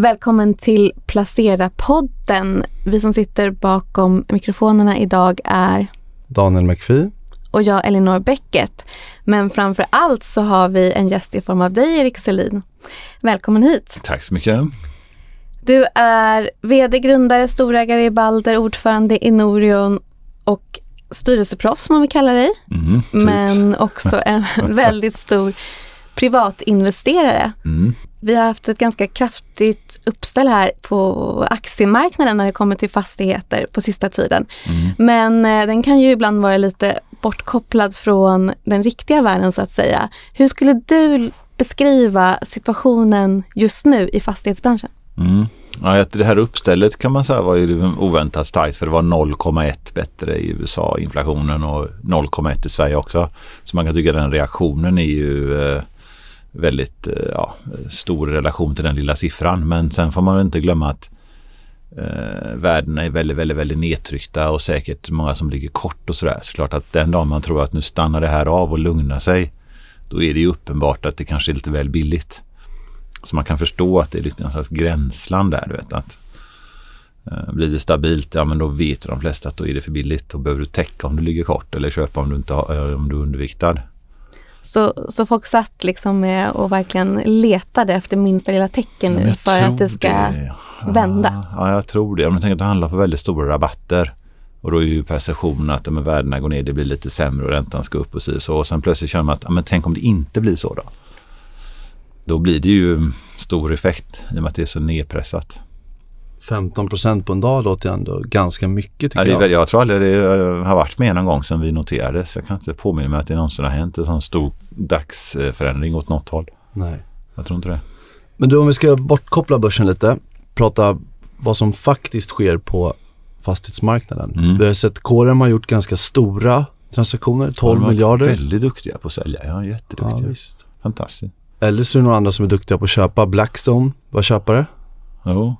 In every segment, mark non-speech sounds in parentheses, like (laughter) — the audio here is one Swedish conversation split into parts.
Välkommen till Placera-podden. Vi som sitter bakom mikrofonerna idag är Daniel McPhee. och jag Elinor Bäcket. Men framför allt så har vi en gäst i form av dig Erik Selin. Välkommen hit. Tack så mycket. Du är VD, grundare, storägare i Balder, ordförande i Norion och styrelseproffs som man vill kalla dig. Mm, typ. Men också en (laughs) väldigt stor privatinvesterare. Mm. Vi har haft ett ganska kraftigt uppställ här på aktiemarknaden när det kommer till fastigheter på sista tiden. Mm. Men eh, den kan ju ibland vara lite bortkopplad från den riktiga världen så att säga. Hur skulle du beskriva situationen just nu i fastighetsbranschen? Mm. Ja, det här uppstället kan man säga var ju oväntat starkt för det var 0,1 bättre i USA inflationen och 0,1 i Sverige också. Så man kan tycka att den reaktionen är ju eh, väldigt eh, ja, stor relation till den lilla siffran. Men sen får man inte glömma att eh, värdena är väldigt, väldigt, väldigt nedtryckta och säkert många som ligger kort och sådär. Så klart att den dagen man tror att nu stannar det här av och lugnar sig då är det ju uppenbart att det kanske är lite väl billigt. Så man kan förstå att det är lite någon slags gränsland där. Du vet, att, eh, blir det stabilt, ja men då vet de flesta att då är det för billigt. Då behöver du täcka om du ligger kort eller köpa om du, inte har, eh, om du är underviktad. Så, så folk satt liksom med och verkligen letade efter minsta lilla tecken nu för att det ska det. vända. Ja, jag tror det. Men tänk att det handlar på väldigt stora rabatter. Och då är ju perceptionen att men värdena går ner, det blir lite sämre och räntan ska upp och så. så. Och sen plötsligt känner man att men tänk om det inte blir så då. Då blir det ju stor effekt i och med att det är så nedpressat. 15% på en dag låter ju ändå ganska mycket Ja, jag. jag tror aldrig det eh, har varit med någon gång sedan vi noterade. Så jag kan inte påminna mig att det någonsin har hänt en sån stor dagsförändring åt något håll. Nej. Jag tror inte det. Men du om vi ska bortkoppla börsen lite, prata vad som faktiskt sker på fastighetsmarknaden. Mm. Vi har sett KRM har gjort ganska stora transaktioner, 12 De har miljarder. Väldigt duktiga på att sälja. Ja, Ja, jätteduktiga. visst. Fantastiskt. Eller så är det några andra som är duktiga på att köpa. Blackstone var köpare. Jo.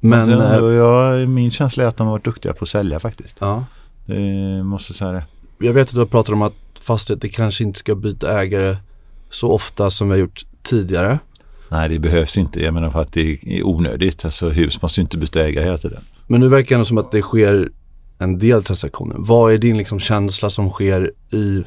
Men, Men, eh, jag, jag, min känsla är att de har varit duktiga på att sälja faktiskt. ja. Det måste jag säga det. Jag vet att du har pratat om att fastigheter kanske inte ska byta ägare så ofta som vi har gjort tidigare. Nej, det behövs inte. Jag menar för att det är onödigt. Alltså hus måste ju inte byta ägare hela tiden. Men nu verkar det som att det sker en del transaktioner. Vad är din liksom känsla som sker i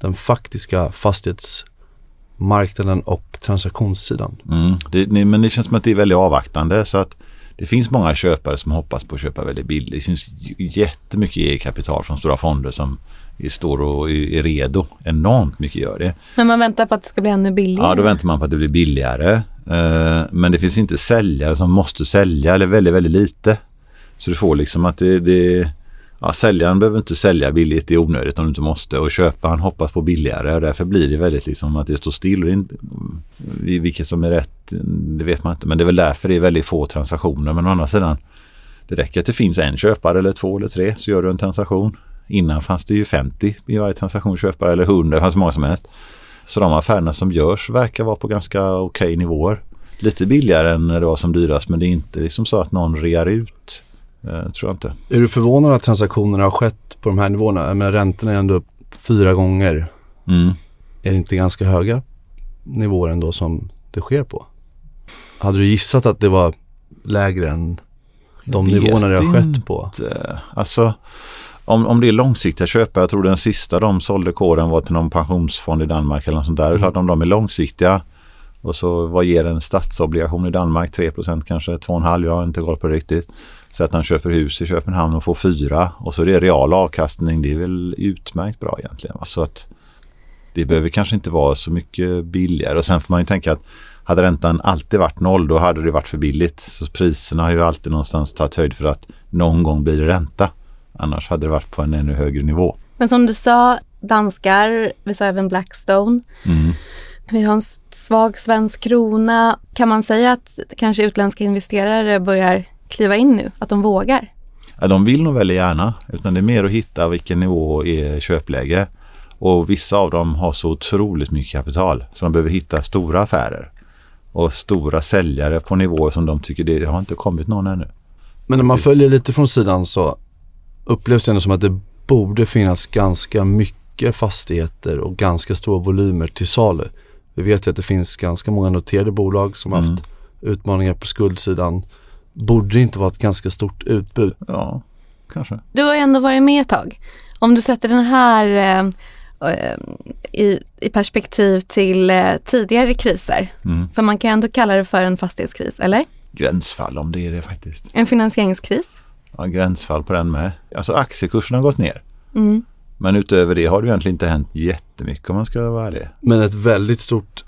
den faktiska fastighetsmarknaden och transaktionssidan? Mm. Det, men det känns som att det är väldigt avvaktande. Så att det finns många köpare som hoppas på att köpa väldigt billigt. Det finns jättemycket eget kapital från stora fonder som står och är är redo. Enormt mycket gör det. Men man väntar på att det ska bli ännu billigare. Ja, då väntar man på att det blir billigare. Eh, Men det finns inte säljare som måste sälja eller väldigt, väldigt lite. Så du får liksom att det, det ja, säljaren behöver inte sälja billigt, i onödigt om du inte måste. Och köparen hoppas på billigare och därför blir det väldigt liksom att det står still. Och det inte, vilket som är rätt, det vet man inte. Men det är väl därför det är väldigt få transaktioner. Men å andra sidan, det räcker att det finns en köpare eller två eller tre så gör du en transaktion. Innan fanns det ju 50 i varje transaktion köpare eller 100, det fanns många som helst. Så de affärerna som görs verkar vara på ganska okej nivåer. Lite billigare än när det var som dyrast men det är inte liksom så att någon rear ut. Eh, tror jag inte. Är du förvånad att transaktionerna har skett på de här nivåerna? Jag menar räntorna är ändå upp fyra gånger. Mm. Är det inte ganska höga nivåer ändå som det sker på? Hade du gissat att det var lägre än de Jag nivåerna det har inte. skett på? Eh, Alltså om, om det är långsiktiga köpare, jag tror den sista de sålde kåren var till någon pensionsfond i Danmark eller något sånt där. Det är klart om de är långsiktiga och så vad ger en statsobligation i Danmark? 3% kanske, 2,5 jag har inte koll på det riktigt. Så att han köper hus i Köpenhamn och får 4 och så är det real avkastning. Det är väl utmärkt bra egentligen. Så att det behöver kanske inte vara så mycket billigare och sen får man ju tänka att hade räntan alltid varit noll då hade det varit för billigt. Så priserna har ju alltid någonstans tagit höjd för att någon gång blir det ränta. Annars hade det varit på en ännu högre nivå. Men som du sa, danskar, vi sa även Blackstone. Mm. Vi har en svag svensk krona. Kan man säga att kanske utländska investerare börjar kliva in nu? Att de vågar? Ja, de vill nog väldigt gärna utan det är mer att hitta vilken nivå är köpläge. Och vissa av dem har så otroligt mycket kapital så de behöver hitta stora affärer. Och stora säljare på nivåer som de tycker det har inte kommit någon ännu. Men när man följer lite från sidan så upplevs det ändå som att det borde finnas ganska mycket fastigheter och ganska stora volymer till salu. Vi vet ju att det finns ganska många noterade bolag som har haft Mm. utmaningar på skuldsidan. Borde det inte vara ett ganska stort utbud? Ja, kanske. Du har ju ändå varit med ett tag. Om du sätter den här eh, eh, i, i perspektiv till eh, tidigare kriser. Mm. För man kan ändå kalla det för en fastighetskris, eller? Gränsfall om det är det faktiskt. En finansieringskris. Ja, gränsfall på den med. Alltså aktiekursen har gått ner. Mm. Men utöver det har det egentligen inte hänt jättemycket om man ska vara ärlig. Men ett väldigt stort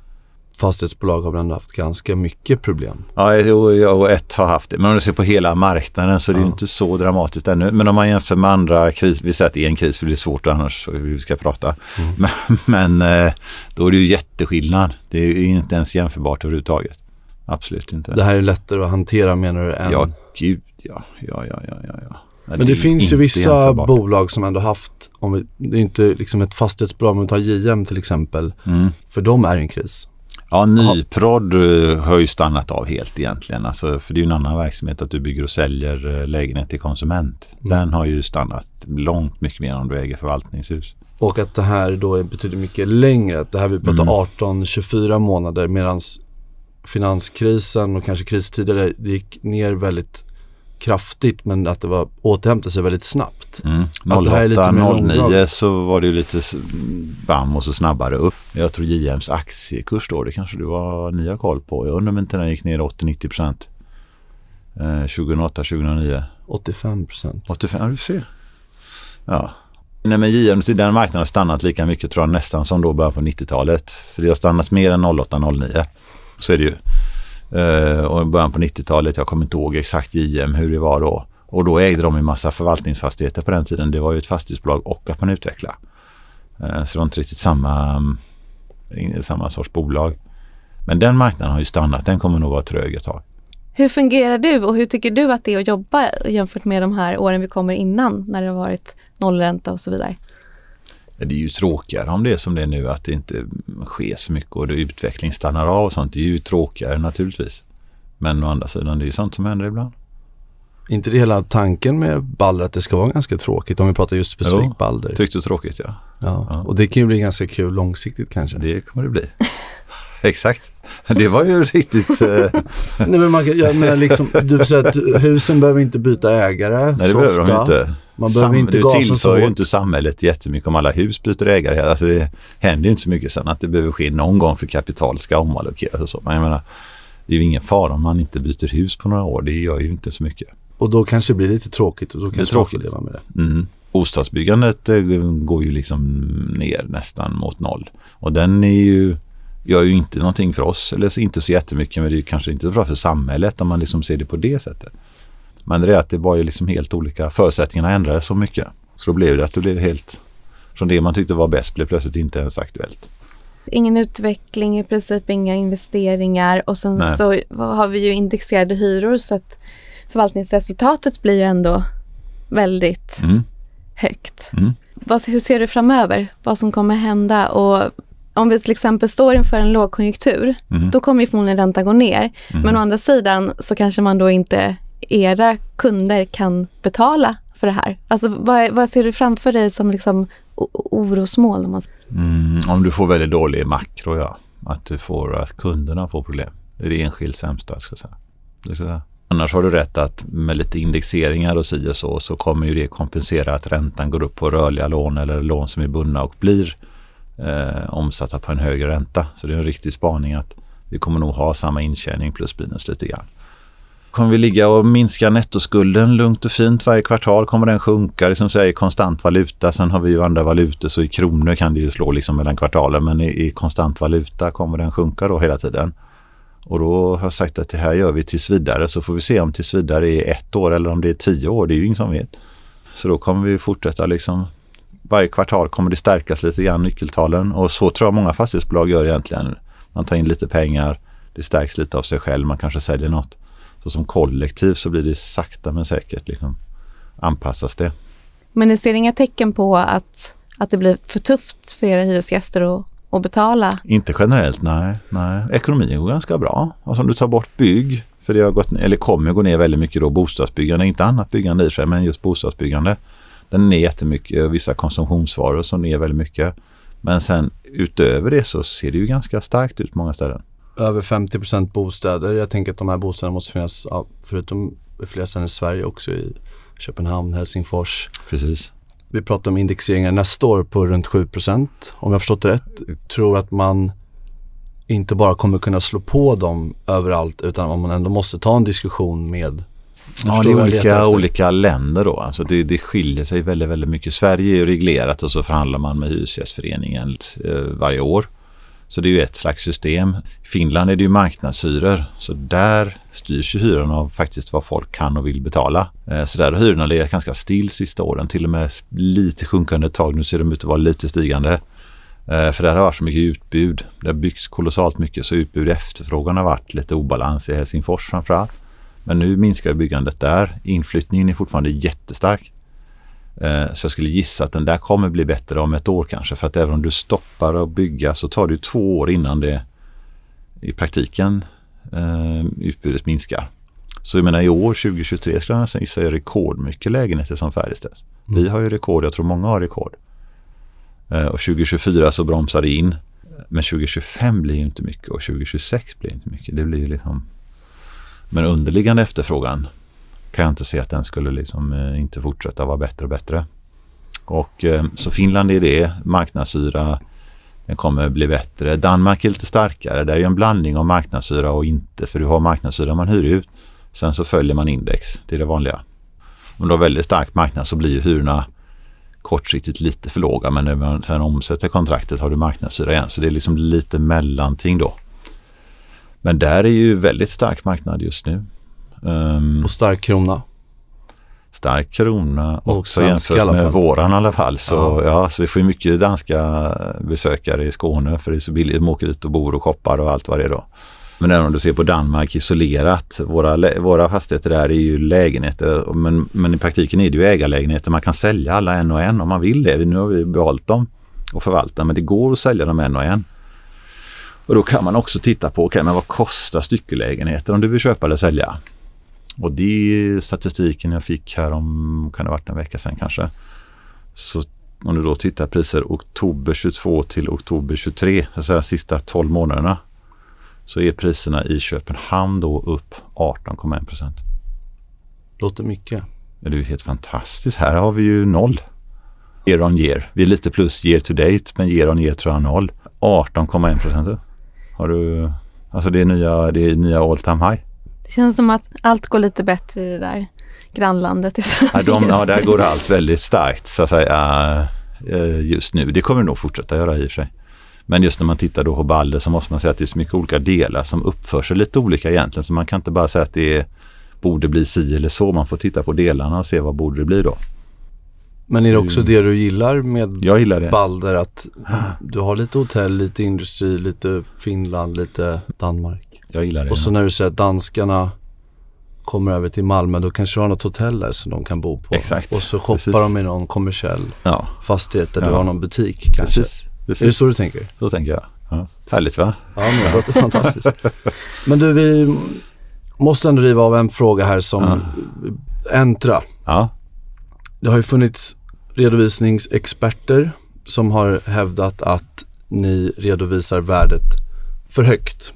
fastighetsbolag har väl ändå haft ganska mycket problem. Ja, och ett har haft det. Men om du ser på hela marknaden så är det ju Ja. inte så dramatiskt ännu. Men om man jämför med andra kriser, vi säger att det är en kris för det är svårt annars hur vi ska prata. (laughs) Men, men eh, då är det ju jätteskillnad. Det är inte ens jämförbart överhuvudtaget. Absolut inte. Det här är lättare att hantera menar du än... Ja, gud ja. Ja, ja, ja, ja. ja. Men det, är finns ju vissa bolag som ändå haft, om vi, det är inte liksom ett fastighetsbolag, om vi tar JM till exempel. Mm. För de är i en kris. Ja, nyprodd eh, har ju stannat av helt egentligen. Alltså, för det är ju en annan verksamhet att du bygger och säljer eh, lägenhet till konsument. Mm. Den har ju stannat långt mycket mer om du äger förvaltningshus. Och att det här då är betydligt mycket längre. Att det här vi pratar Mm. 18-24 månader medan finanskrisen och kanske kristider det gick ner väldigt kraftigt men att det var återhämtade sig väldigt snabbt. Mm. Att det här är lite mer 08, 09 långdraget. så var det ju lite bam och så snabbare upp. Jag tror JMs aktiekurs då, det kanske du var, ni har koll på. Jag undrar om inte den gick ner 80-90 procent. Eh, 2008, 2009. 85 procent. 85, ja du ser. Ja. Nej men JM, den marknaden har stannat lika mycket tror jag nästan som då början på 90-talet. För det har stannat mer än 08, 09. Så är det ju. Eh, och i början på 90-talet, jag kommer inte ihåg exakt JM hur det var då. Och då ägde de en massa förvaltningsfastigheter på den tiden. Det var ju ett fastighetsbolag och att man utvecklade. Eh, så det var inte riktigt samma, mm, samma sorts bolag. Men den marknaden har ju stannat. Den kommer nog vara trög ett tag. Hur fungerar du och hur tycker du att det är att jobba jämfört med de här åren vi kommer innan när det har varit nollränta och så vidare? Det är ju tråkigare om det är som det är nu att det inte sker så mycket och det utveckling stannar av och sånt. Det är ju tråkigare naturligtvis. Men å andra sidan det är ju sånt som händer ibland. inte det hela tanken med Balder att det ska vara ganska tråkigt om vi pratar just specifikt Jo, Balder. Tyckte du tråkigt ja. Ja. Ja. Och det kan ju bli ganska kul långsiktigt kanske. Det kommer det bli. (laughs) Exakt. Det var ju riktigt... Eh, (laughs) Nej men man kan, jag menar liksom, du säger att husen behöver inte byta ägare nej det så behöver ofta. de inte. Man behöver inte du tillför ju inte samhället jättemycket om alla hus byter ägare. Alltså det händer ju inte så mycket sen att det behöver ske någon gång för kapital ska omallokeras och så. Men jag menar, det är ju ingen fara om man inte byter hus på några år. Det gör ju inte så mycket. Och då kanske det blir lite tråkigt och då kanske man får leva med det. Mm. Bostadsbyggandet eh, går ju liksom ner nästan mot noll. Och den är ju, gör ju inte någonting för oss, eller inte så jättemycket, men det är ju kanske inte så bra för samhället om man liksom ser det på det sättet. Men det är att det var ju liksom helt olika, förutsättningarna ändrades så mycket. Så då blev det att det blev helt, från det man tyckte var bäst blev plötsligt inte ens aktuellt. Ingen utveckling, i princip inga investeringar och sen Nej. så har vi ju indexerade hyror så att förvaltningsresultatet blir ju ändå väldigt Mm. högt. Mm. Vad, hur ser du framöver? Vad som kommer hända? Och om vi till exempel står inför en lågkonjunktur, Mm. då kommer ju förmodligen räntan gå ner. Mm. Men å andra sidan så kanske man då inte, era kunder kan betala för det här. Alltså vad, vad ser du framför dig som liksom orosmål? Om man... Mm, om du får väldigt dålig makro, ja. Att du får att kunderna får problem. Det är det enskilt sämsta, ska jag säga. Det ska jag säga. Annars har du rätt att med lite indexeringar och si och så, så kommer ju det kompensera att räntan går upp på rörliga lån eller lån som är bundna och blir eh, omsatta på en högre ränta. Så det är en riktig spaning att vi kommer nog ha samma intjäning plus minus lite grann. Kommer vi ligga och minska nettoskulden lugnt och fint varje kvartal? Kommer den sjunka? Liksom det som i konstant valuta. Sen har vi ju andra valutor så i kronor kan det ju slå liksom mellan kvartalen. Men i, i konstant valuta kommer den sjunka då hela tiden. Och då har jag sagt att det här gör vi tills vidare. Så får vi se om tills vidare är ett år eller om det är tio år. Det är ju ingen som vet. Så då kommer vi fortsätta liksom. Varje kvartal kommer det stärkas lite grann nyckeltalen. Och så tror jag många fastighetsbolag gör egentligen. Man tar in lite pengar. Det stärks lite av sig själv. Man kanske säljer något. Så som kollektiv så blir det sakta men säkert liksom anpassas det. Men ni ser inga tecken på att, att det blir för tufft för era hyresgäster att, att betala? Inte generellt, nej, nej. Ekonomin går ganska bra. Alltså om du tar bort bygg, för det har gått, eller kommer gå ner väldigt mycket då bostadsbyggande, inte annat byggande i sig, men just bostadsbyggande. Den är ner jättemycket, vissa konsumtionsvaror som ner väldigt mycket. Men sen utöver det så ser det ju ganska starkt ut på många ställen. Över 50% bostäder. Jag tänker att de här bostäderna måste finnas, ja, förutom i flera ställen i Sverige också i Köpenhamn, Helsingfors. Precis. Vi pratar om indexeringar nästa år på runt 7% om jag förstått det rätt. Tror att man inte bara kommer kunna slå på dem överallt utan om man ändå måste ta en diskussion med Ja, det är olika, olika länder då. Alltså det, det skiljer sig väldigt, väldigt mycket. Sverige är ju reglerat och så förhandlar man med Hyresgästföreningen eh, varje år. Så det är ju ett slags system. I Finland är det ju marknadshyror. Så där styrs ju hyrorna av faktiskt vad folk kan och vill betala. Eh, så där har hyrorna legat ganska still sista åren. Till och med lite sjunkande ett tag. Nu ser de ut att vara lite stigande. Eh, för där har varit så mycket utbud. Det har byggts kolossalt mycket så utbud och efterfrågan har varit lite obalans i Helsingfors framförallt. Men nu minskar byggandet där. Inflyttningen är fortfarande jättestark. Eh, så jag skulle gissa att den där kommer bli bättre om ett år kanske. För att även om du stoppar att bygga så tar det två år innan det i praktiken eh, utbudet minskar. Så jag menar i år 2023 skulle jag nästan gissa är rekordmycket lägenheter som färdigställs. Mm. Vi har ju rekord, jag tror många har rekord. Eh, och 2024 så bromsar det in. Men 2025 blir inte mycket och 2026 blir inte mycket. Det blir liksom men underliggande efterfrågan kan jag inte se att den skulle liksom eh, inte fortsätta vara bättre och bättre. Och eh, så Finland är det, marknadshyra den kommer bli bättre. Danmark är lite starkare, där är en blandning av marknadshyra och inte för du har marknadshyra man hyr ut. Sen så följer man index, det är det vanliga. Om du har väldigt stark marknad så blir hyrorna kortsiktigt lite för låga men när man sen omsätter kontraktet har du marknadshyra igen så det är liksom lite mellanting då. Men där är ju väldigt stark marknad just nu. Um, och stark krona. Stark krona och också jämfört med våran i alla fall. Så, ja. ja. så vi får mycket danska besökare i Skåne för det är så billigt. De åker dit och bor och shoppar och allt vad det är då. Men även om du ser på Danmark isolerat, våra, våra fastigheter där är ju lägenheter men, men i praktiken är det ju ägarlägenheter. Man kan sälja alla en och en om man vill det. Nu har vi behållit dem och förvaltat men det går att sälja dem en och en. Och då kan man också titta på, okay, men vad kostar styckelägenheter om du vill köpa eller sälja? Och det är statistiken jag fick här om, kan det ha varit en vecka sedan kanske. Så om du då tittar priser oktober 22 till oktober 23, alltså sista 12 månaderna, så är priserna i Köpenhamn då upp 18,1 procent. Låter mycket. Det är ju helt fantastiskt. Här har vi ju noll. Year on year. Vi är lite plus year to date, men year on year tror jag noll. 18,1 procent. Har du, alltså det är nya, det är nya all time high. Det känns som att allt går lite bättre i det där grannlandet i Ja, de, ja där (laughs) går allt väldigt starkt så att säga eh, just nu. Det kommer det nog fortsätta göra i och för sig. Men just när man tittar då på Balder så måste man säga att det är så mycket olika delar som uppför sig lite olika egentligen. Så man kan inte bara säga att det är, borde bli si eller så. Man får titta på delarna och se vad borde det bli då. Men är det också det du gillar med jag gillar det. Balder? Att (gasps) du har lite hotell, lite industri, lite Finland, lite Danmark. Jag gillar det. Och så när du säger att danskarna kommer över till Malmö då kanske du har något hotell där som de kan bo på. Exakt. Och så shoppar Precis. de i någon kommersiell ja. fastighet där ja. du har någon butik kanske. Precis. Precis. Är det så du tänker? Så tänker jag. Ja. Härligt va? Ja, men det låter fantastiskt. (laughs) Men du, vi måste ändå riva av en fråga här som ja. Entra. Ja. Det har ju funnits redovisningsexperter som har hävdat att ni redovisar värdet för högt.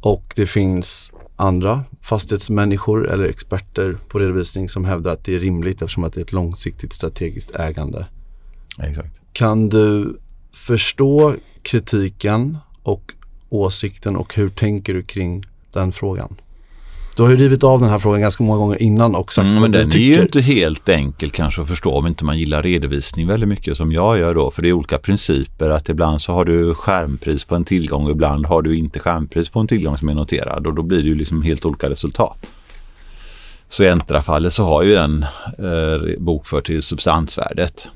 Och det finns andra fastighetsmänniskor eller experter på redovisning som hävdar att det är rimligt eftersom att det är ett långsiktigt strategiskt ägande. Exakt. Kan du förstå kritiken och åsikten och hur tänker du kring den frågan? Du har ju rivit av den här frågan ganska många gånger innan och sagt mm, men den är ju inte helt enkel kanske att förstå om inte man gillar redovisning väldigt mycket som jag gör då. För det är olika principer att ibland så har du skärmpris på en tillgång och ibland har du inte skärmpris på en tillgång som är noterad och då blir det ju liksom helt olika resultat. Så i Entra-fallet så har ju den eh, bokfört till substansvärdet.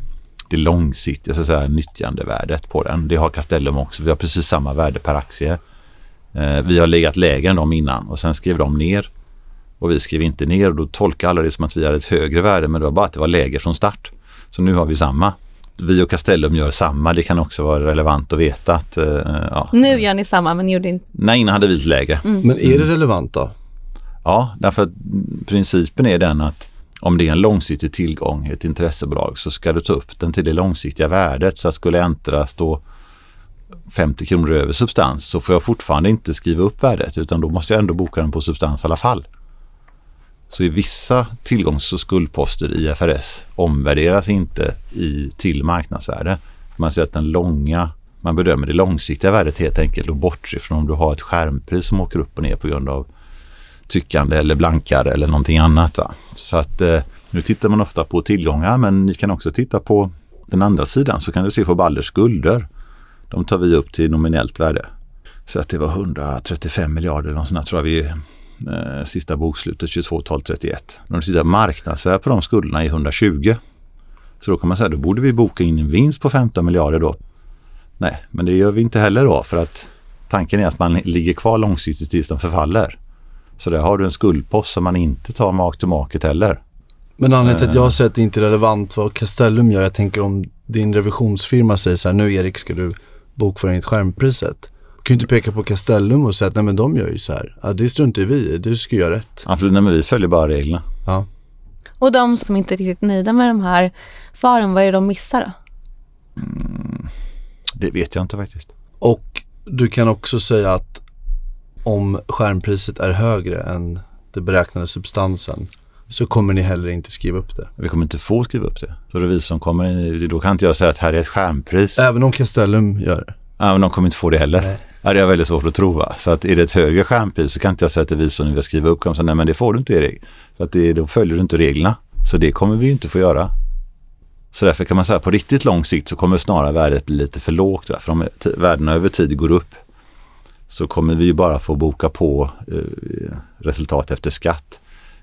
Det långsiktiga så att säga, nyttjandevärdet på den. Det har Castellum också. Vi har precis samma värde per aktie. Eh, vi har legat lägre än dem innan och sen skrev de ner och vi skrev inte ner och då tolkar alla det som att vi hade ett högre värde men det var bara att det var lägre från start. Så nu har vi samma. Vi och Castellum gör samma. Det kan också vara relevant att veta att... Uh, ja. Nu gör ni samma men ni gjorde inte... Nej, innan hade vi lite lägre. Mm. Men är det relevant då? Ja, därför att principen är den att om det är en långsiktig tillgång, ett intressebolag, så ska du ta upp den till det långsiktiga värdet. Så att skulle Entra stå 50 kronor över substans så får jag fortfarande inte skriva upp värdet utan då måste jag ändå boka den på substans i alla fall. Så i vissa tillgångs och skuldposter i FRS omvärderas inte i, till marknadsvärde. Man ser att den långa, man bedömer det långsiktiga värdet helt enkelt och bortser från om du har ett skärmpris som åker upp och ner på grund av tyckande eller blankare eller någonting annat. Va? Så att eh, nu tittar man ofta på tillgångar men ni kan också titta på den andra sidan så kan du se på Balders skulder. De tar vi upp till nominellt värde. Så att det var 135 miljarder eller sånt tror jag vi eh, sista bokslutet 22 12 31. Om du tittar marknadsvärde på de skulderna är 120. Så då kan man säga då borde vi boka in en vinst på 15 miljarder då. Nej, men det gör vi inte heller då för att tanken är att man ligger kvar långsiktigt tills de förfaller. Så där har du en skuldpost som man inte tar mark to market heller. Men anledningen till att jag säger att det inte är relevant vad Castellum gör, jag tänker om din revisionsfirma säger så här, nu Erik ska du bokföra enligt skärmpriset. Du kan ju inte peka på Castellum och säga att nej men de gör ju så här. Ja det struntar vi i, du ska göra rätt. Absolut, nej men vi följer bara reglerna. Ja. Och de som inte är riktigt nöjda med de här svaren, vad är det de missar då? Mm, det vet jag inte faktiskt. Och du kan också säga att om skärmpriset är högre än den beräknade substansen så kommer ni heller inte skriva upp det. Vi kommer inte få skriva upp det. Så revisorn kommer, då kan inte jag säga att här är ett skärmpris. Även om Castellum gör det? Ja, men de kommer inte få det heller. Nej. Ja, det är väldigt svårt att tro. Va? Så att är det ett högre skärmpris så kan inte jag säga till revisorn när vi skriva upp och säga nej men det får du inte Erik. För att det, då följer du inte reglerna. Så det kommer vi inte få göra. Så därför kan man säga på riktigt lång sikt så kommer snarare värdet bli lite för lågt. Va? För om värdena över tid går upp så kommer vi ju bara få boka på eh, resultat efter skatt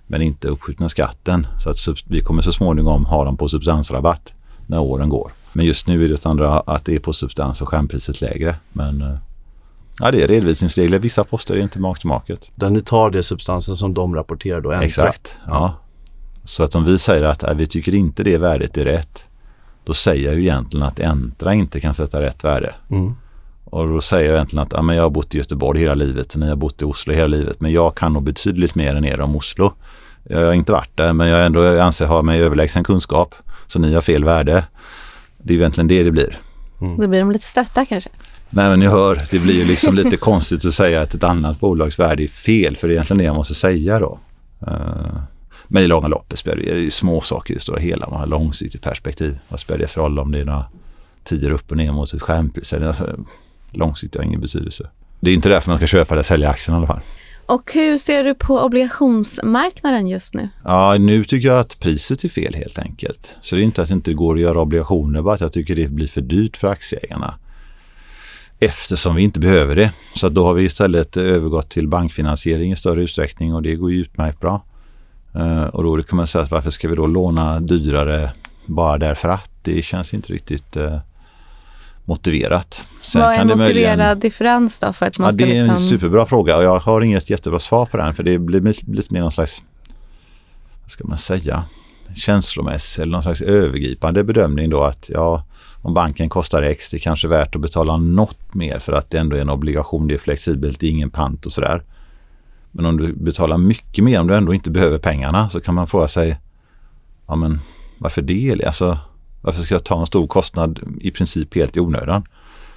men inte uppskjutna skatten. Så att vi kommer så småningom ha dem på substansrabatt när åren går. Men just nu är det andra att det är på substans och skärmpriset lägre. Men eh, ja, det är redovisningsregler. Vissa poster är inte mark to market. Där ni tar det substansen som de rapporterar då? Ändra. Exakt, ja. Så att om vi säger att äh, vi tycker inte det värdet är rätt. Då säger jag ju egentligen att Entra inte kan sätta rätt värde. Mm. Och då säger jag egentligen att ja, men jag har bott i Göteborg hela livet och ni har bott i Oslo hela livet. Men jag kan nog betydligt mer än er om Oslo. Jag har inte varit där men jag, ändå, jag anser ha mig överlägsen kunskap. Så ni har fel värde. Det är egentligen det det blir. Mm. Då blir de lite stötta kanske? Nej men ni hör, det blir ju liksom lite (laughs) konstigt att säga att ett annat bolags värde är fel. För det är egentligen det jag måste säga då. Uh, men i långa loppet spelar det ju små saker i det stora hela. Man har långsiktigt perspektiv. Vad spelar det för roll om det är några tider upp och ner mot ett skärmpris? Alltså, långsiktigt har ingen betydelse. Det är inte därför man ska köpa eller sälja aktien i alla fall. Och hur ser du på obligationsmarknaden just nu? Ja, nu tycker jag att priset är fel helt enkelt. Så det är inte att det inte går att göra obligationer, bara att jag tycker det blir för dyrt för aktieägarna. Eftersom vi inte behöver det. Så då har vi istället övergått till bankfinansiering i större utsträckning och det går ju utmärkt bra. Eh, och då kan man säga att varför ska vi då låna dyrare bara därför att? Det känns inte riktigt eh, motiverat. Sen Vad är en motiverad möjligen... differens då? För att man ja, ska det är liksom... en superbra fråga och jag har inget jättebra svar på den för det blir lite mer någon slags, vad ska man säga, känslomässig eller någon slags övergripande bedömning då att ja, om banken kostar X, det är kanske värt att betala något mer för att det ändå är en obligation, det är flexibelt, det är ingen pant och sådär. Men om du betalar mycket mer om du ändå inte behöver pengarna så kan man fråga sig, ja men varför det? Alltså, varför ska jag ta en stor kostnad i princip helt i onödan?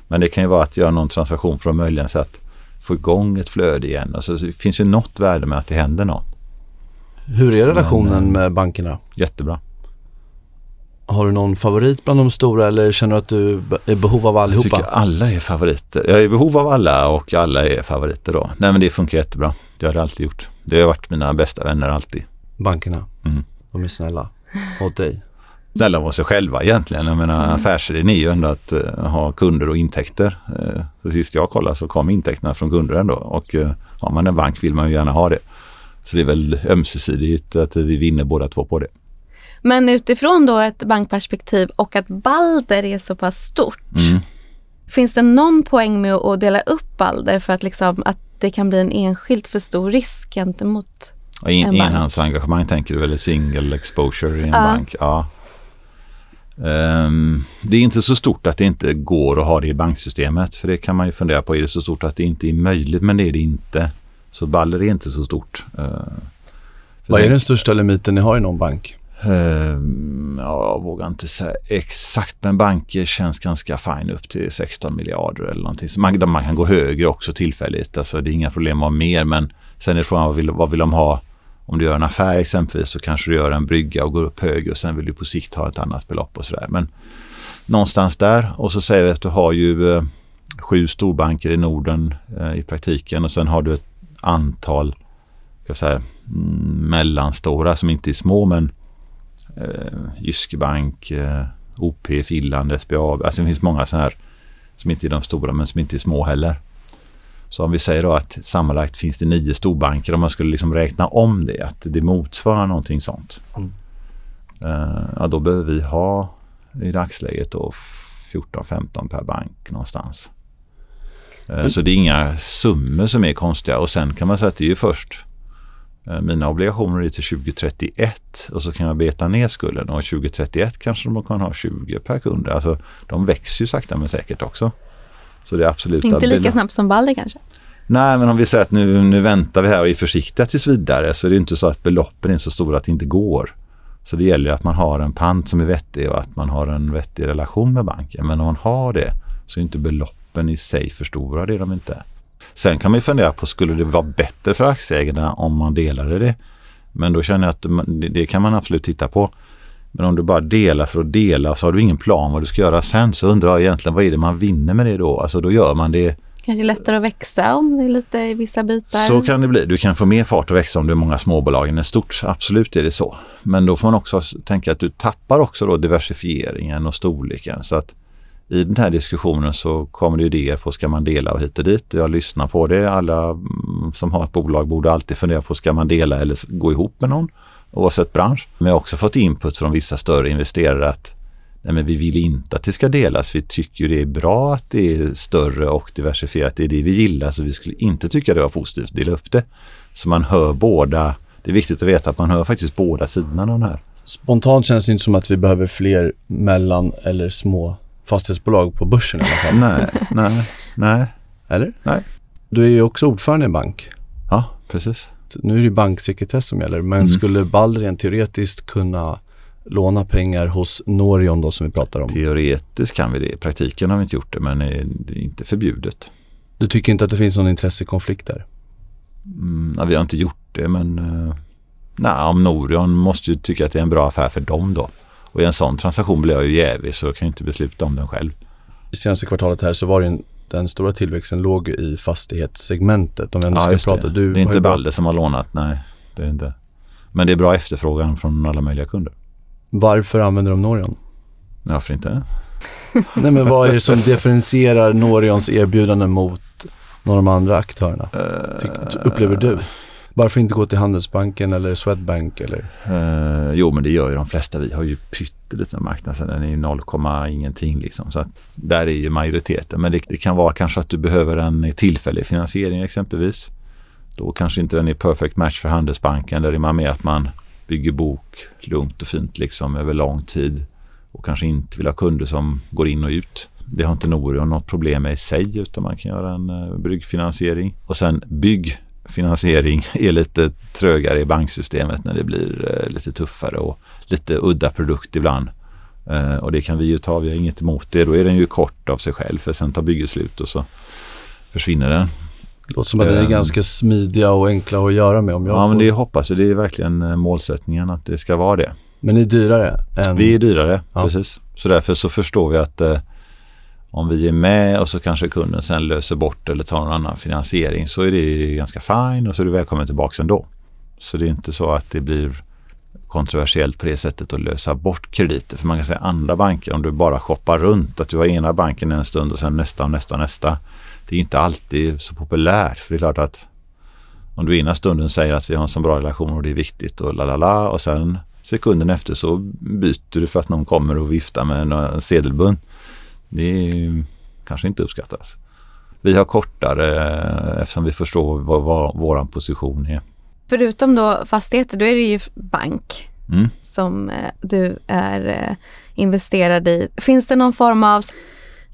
Men det kan ju vara att göra någon transaktion för att möjligen så att få igång ett flöde igen. Alltså, det finns ju något värde med att det händer något. Hur är relationen Men, med bankerna? Jättebra. Har du någon favorit bland de stora eller känner du att du är i behov av allihopa? Jag tycker alla är favoriter. Jag är i behov av alla och alla är favoriter då. Nej men det funkar jättebra. Det har det alltid gjort. Det har varit mina bästa vänner alltid. Bankerna? Mm. De är snälla mot dig? Snälla mot sig själva egentligen. Jag menar mm. affärsidén är ju ändå att uh, ha kunder och intäkter. Uh, så sist jag kollade så kom intäkterna från kunder ändå och uh, har man en bank vill man ju gärna ha det. Så det är väl ömsesidigt att vi vinner båda två på det. Men utifrån då ett bankperspektiv och att Balder är så pass stort. Mm. Finns det någon poäng med att dela upp Balder för att, liksom, att det kan bli en enskilt för stor risk gentemot en, en bank? Enhandsengagemang tänker du väl, single exposure i en ja. bank? Ja. Um, det är inte så stort att det inte går att ha det i banksystemet. För det kan man ju fundera på. Är det så stort att det inte är möjligt? Men det är det inte. Så Baller är inte så stort. Uh, Vad är den största limiten ni har i någon bank? Ja, jag vågar inte säga exakt, men banker känns ganska fine upp till 16 miljarder eller någonting. Så man, man kan gå högre också tillfälligt. Alltså det är inga problem att ha mer, men sen är frågan vad vill, vad vill de ha? Om du gör en affär exempelvis så kanske du gör en brygga och går upp högre och sen vill du på sikt ha ett annat belopp och sådär. Men någonstans där och så säger vi att du har ju eh, sju storbanker i Norden eh, i praktiken och sen har du ett antal ska säga, mm, mellanstora som inte är små men eh, Jyske Bank, eh, OP, Finland, SBAB. Alltså det finns många sådana här som inte är de stora men som inte är små heller. Så om vi säger då att sammanlagt finns det nio storbanker om man skulle liksom räkna om det, att det motsvarar någonting sånt. Mm. Uh, ja, då behöver vi ha i dagsläget då 14-15 per bank någonstans. Uh, mm. Så det är inga summor som är konstiga och sen kan man säga att det är ju först uh, mina obligationer är till 2031 och så kan jag beta ner skulden och 2031 kanske de kan ha 20 per kund. Alltså de växer ju sakta men säkert också. Så det är absolut Inte lika snabbt som Balder kanske? Nej, men om vi säger att nu, nu väntar vi här och är försiktiga tills vidare så är det inte så att beloppen är så stora att det inte går. Så det gäller att man har en pant som är vettig och att man har en vettig relation med banken. Men om man har det så är inte beloppen i sig för stora, det är de inte. Sen kan man ju fundera på, skulle det vara bättre för aktieägarna om man delade det? Men då känner jag att det kan man absolut titta på. Men om du bara delar för att dela så har du ingen plan vad du ska göra sen så undrar jag egentligen vad är det man vinner med det då? Alltså då gör man det Kanske lättare att växa om det är lite i vissa bitar. Så kan det bli. Du kan få mer fart att växa om du är många småbolag än stort. Absolut är det så. Men då får man också tänka att du tappar också då diversifieringen och storleken. Så att i den här diskussionen så kommer det idéer på ska man dela och hit och dit. Jag lyssnar på det. Alla mm, som har ett bolag borde alltid fundera på ska man dela eller gå ihop med någon oavsett bransch. Men jag har också fått input från vissa större investerare att nej men vi vill inte att det ska delas. Vi tycker det är bra att det är större och diversifierat. Det är det vi gillar så vi skulle inte tycka det var positivt att dela upp det. Så man hör båda. Det är viktigt att veta att man hör faktiskt båda sidorna av den här. Spontant känns det inte som att vi behöver fler mellan eller små fastighetsbolag på börsen i alla fall. nej, nej, nej. Eller? Nej. Du är ju också ordförande i en bank. Ja, precis nu är det banksekretess som gäller, men mm. skulle rent teoretiskt kunna låna pengar hos Norion då som vi pratar om? Teoretiskt kan vi det. I praktiken har vi inte gjort det, men det är inte förbjudet. Du tycker inte att det finns någon intressekonflikt där? Mm, ja, vi har inte gjort det, men uh, nej, om Norion måste ju tycka att det är en bra affär för dem då. Och i en sån transaktion blir jag ju jävig så jag kan inte besluta om den själv. I senaste kvartalet här så var det en den stora tillväxten låg i fastighetssegmentet. Om ändå ja, ska prata. Du det är inte Balder som har lånat, nej. Det är inte. Men det är bra efterfrågan från alla möjliga kunder. Varför använder de Norion? Varför inte? (laughs) nej men vad är det som (laughs) differentierar Norions erbjudande mot några av de andra aktörerna? Ty, upplever du? Varför inte gå till Handelsbanken eller Swedbank eller? Eh, jo men det gör ju de flesta. Vi har ju pytteliten marknad så den är ju 0, ingenting liksom. Så att där är ju majoriteten. Men det, det, kan vara kanske att du behöver en tillfällig finansiering exempelvis. Då kanske inte den är perfect match för Handelsbanken. Där är man med att man bygger bok lugnt och fint liksom över lång tid. Och kanske inte vill ha kunder som går in och ut. Det har inte Norion något problem med i sig utan man kan göra en uh, bryggfinansiering. Och sen bygg finansiering (laughs) är lite trögare i banksystemet när det blir eh, lite tuffare och lite udda produkt ibland. Eh, och det kan vi ju ta, vi har inget emot det. Då är den ju kort av sig själv för sen tar bygget slut och så försvinner den. Det låter som att den är eh, ganska smidiga och enkla att göra med om jag Ja får... men det hoppas jag. Det är verkligen målsättningen att det ska vara det. Men ni är dyrare? Än... Vi är dyrare, ja. precis. Så därför så förstår vi att om vi är med och så kanske kunden sen löser bort eller tar någon annan finansiering så är det ganska fine och så är du välkommen tillbaka ändå. Så det är inte så att det blir kontroversiellt på det sättet att lösa bort krediter. För man kan säga andra banker, om du bara shoppar runt, att du har ena banken en stund och sen nästa och nästa och nästa. Det är inte alltid så populärt. För det är klart att om du ena stunden säger att vi har en så bra relation och det är viktigt och la la la och sen sekunden efter så byter du för att någon kommer och viftar med en sedelbunt. Det kanske inte uppskattas. Vi har kortare eftersom vi förstår vad, vad vår position är. Förutom då fastigheter, då är det ju bank mm. som eh, du är eh, investerad i. Finns det någon form av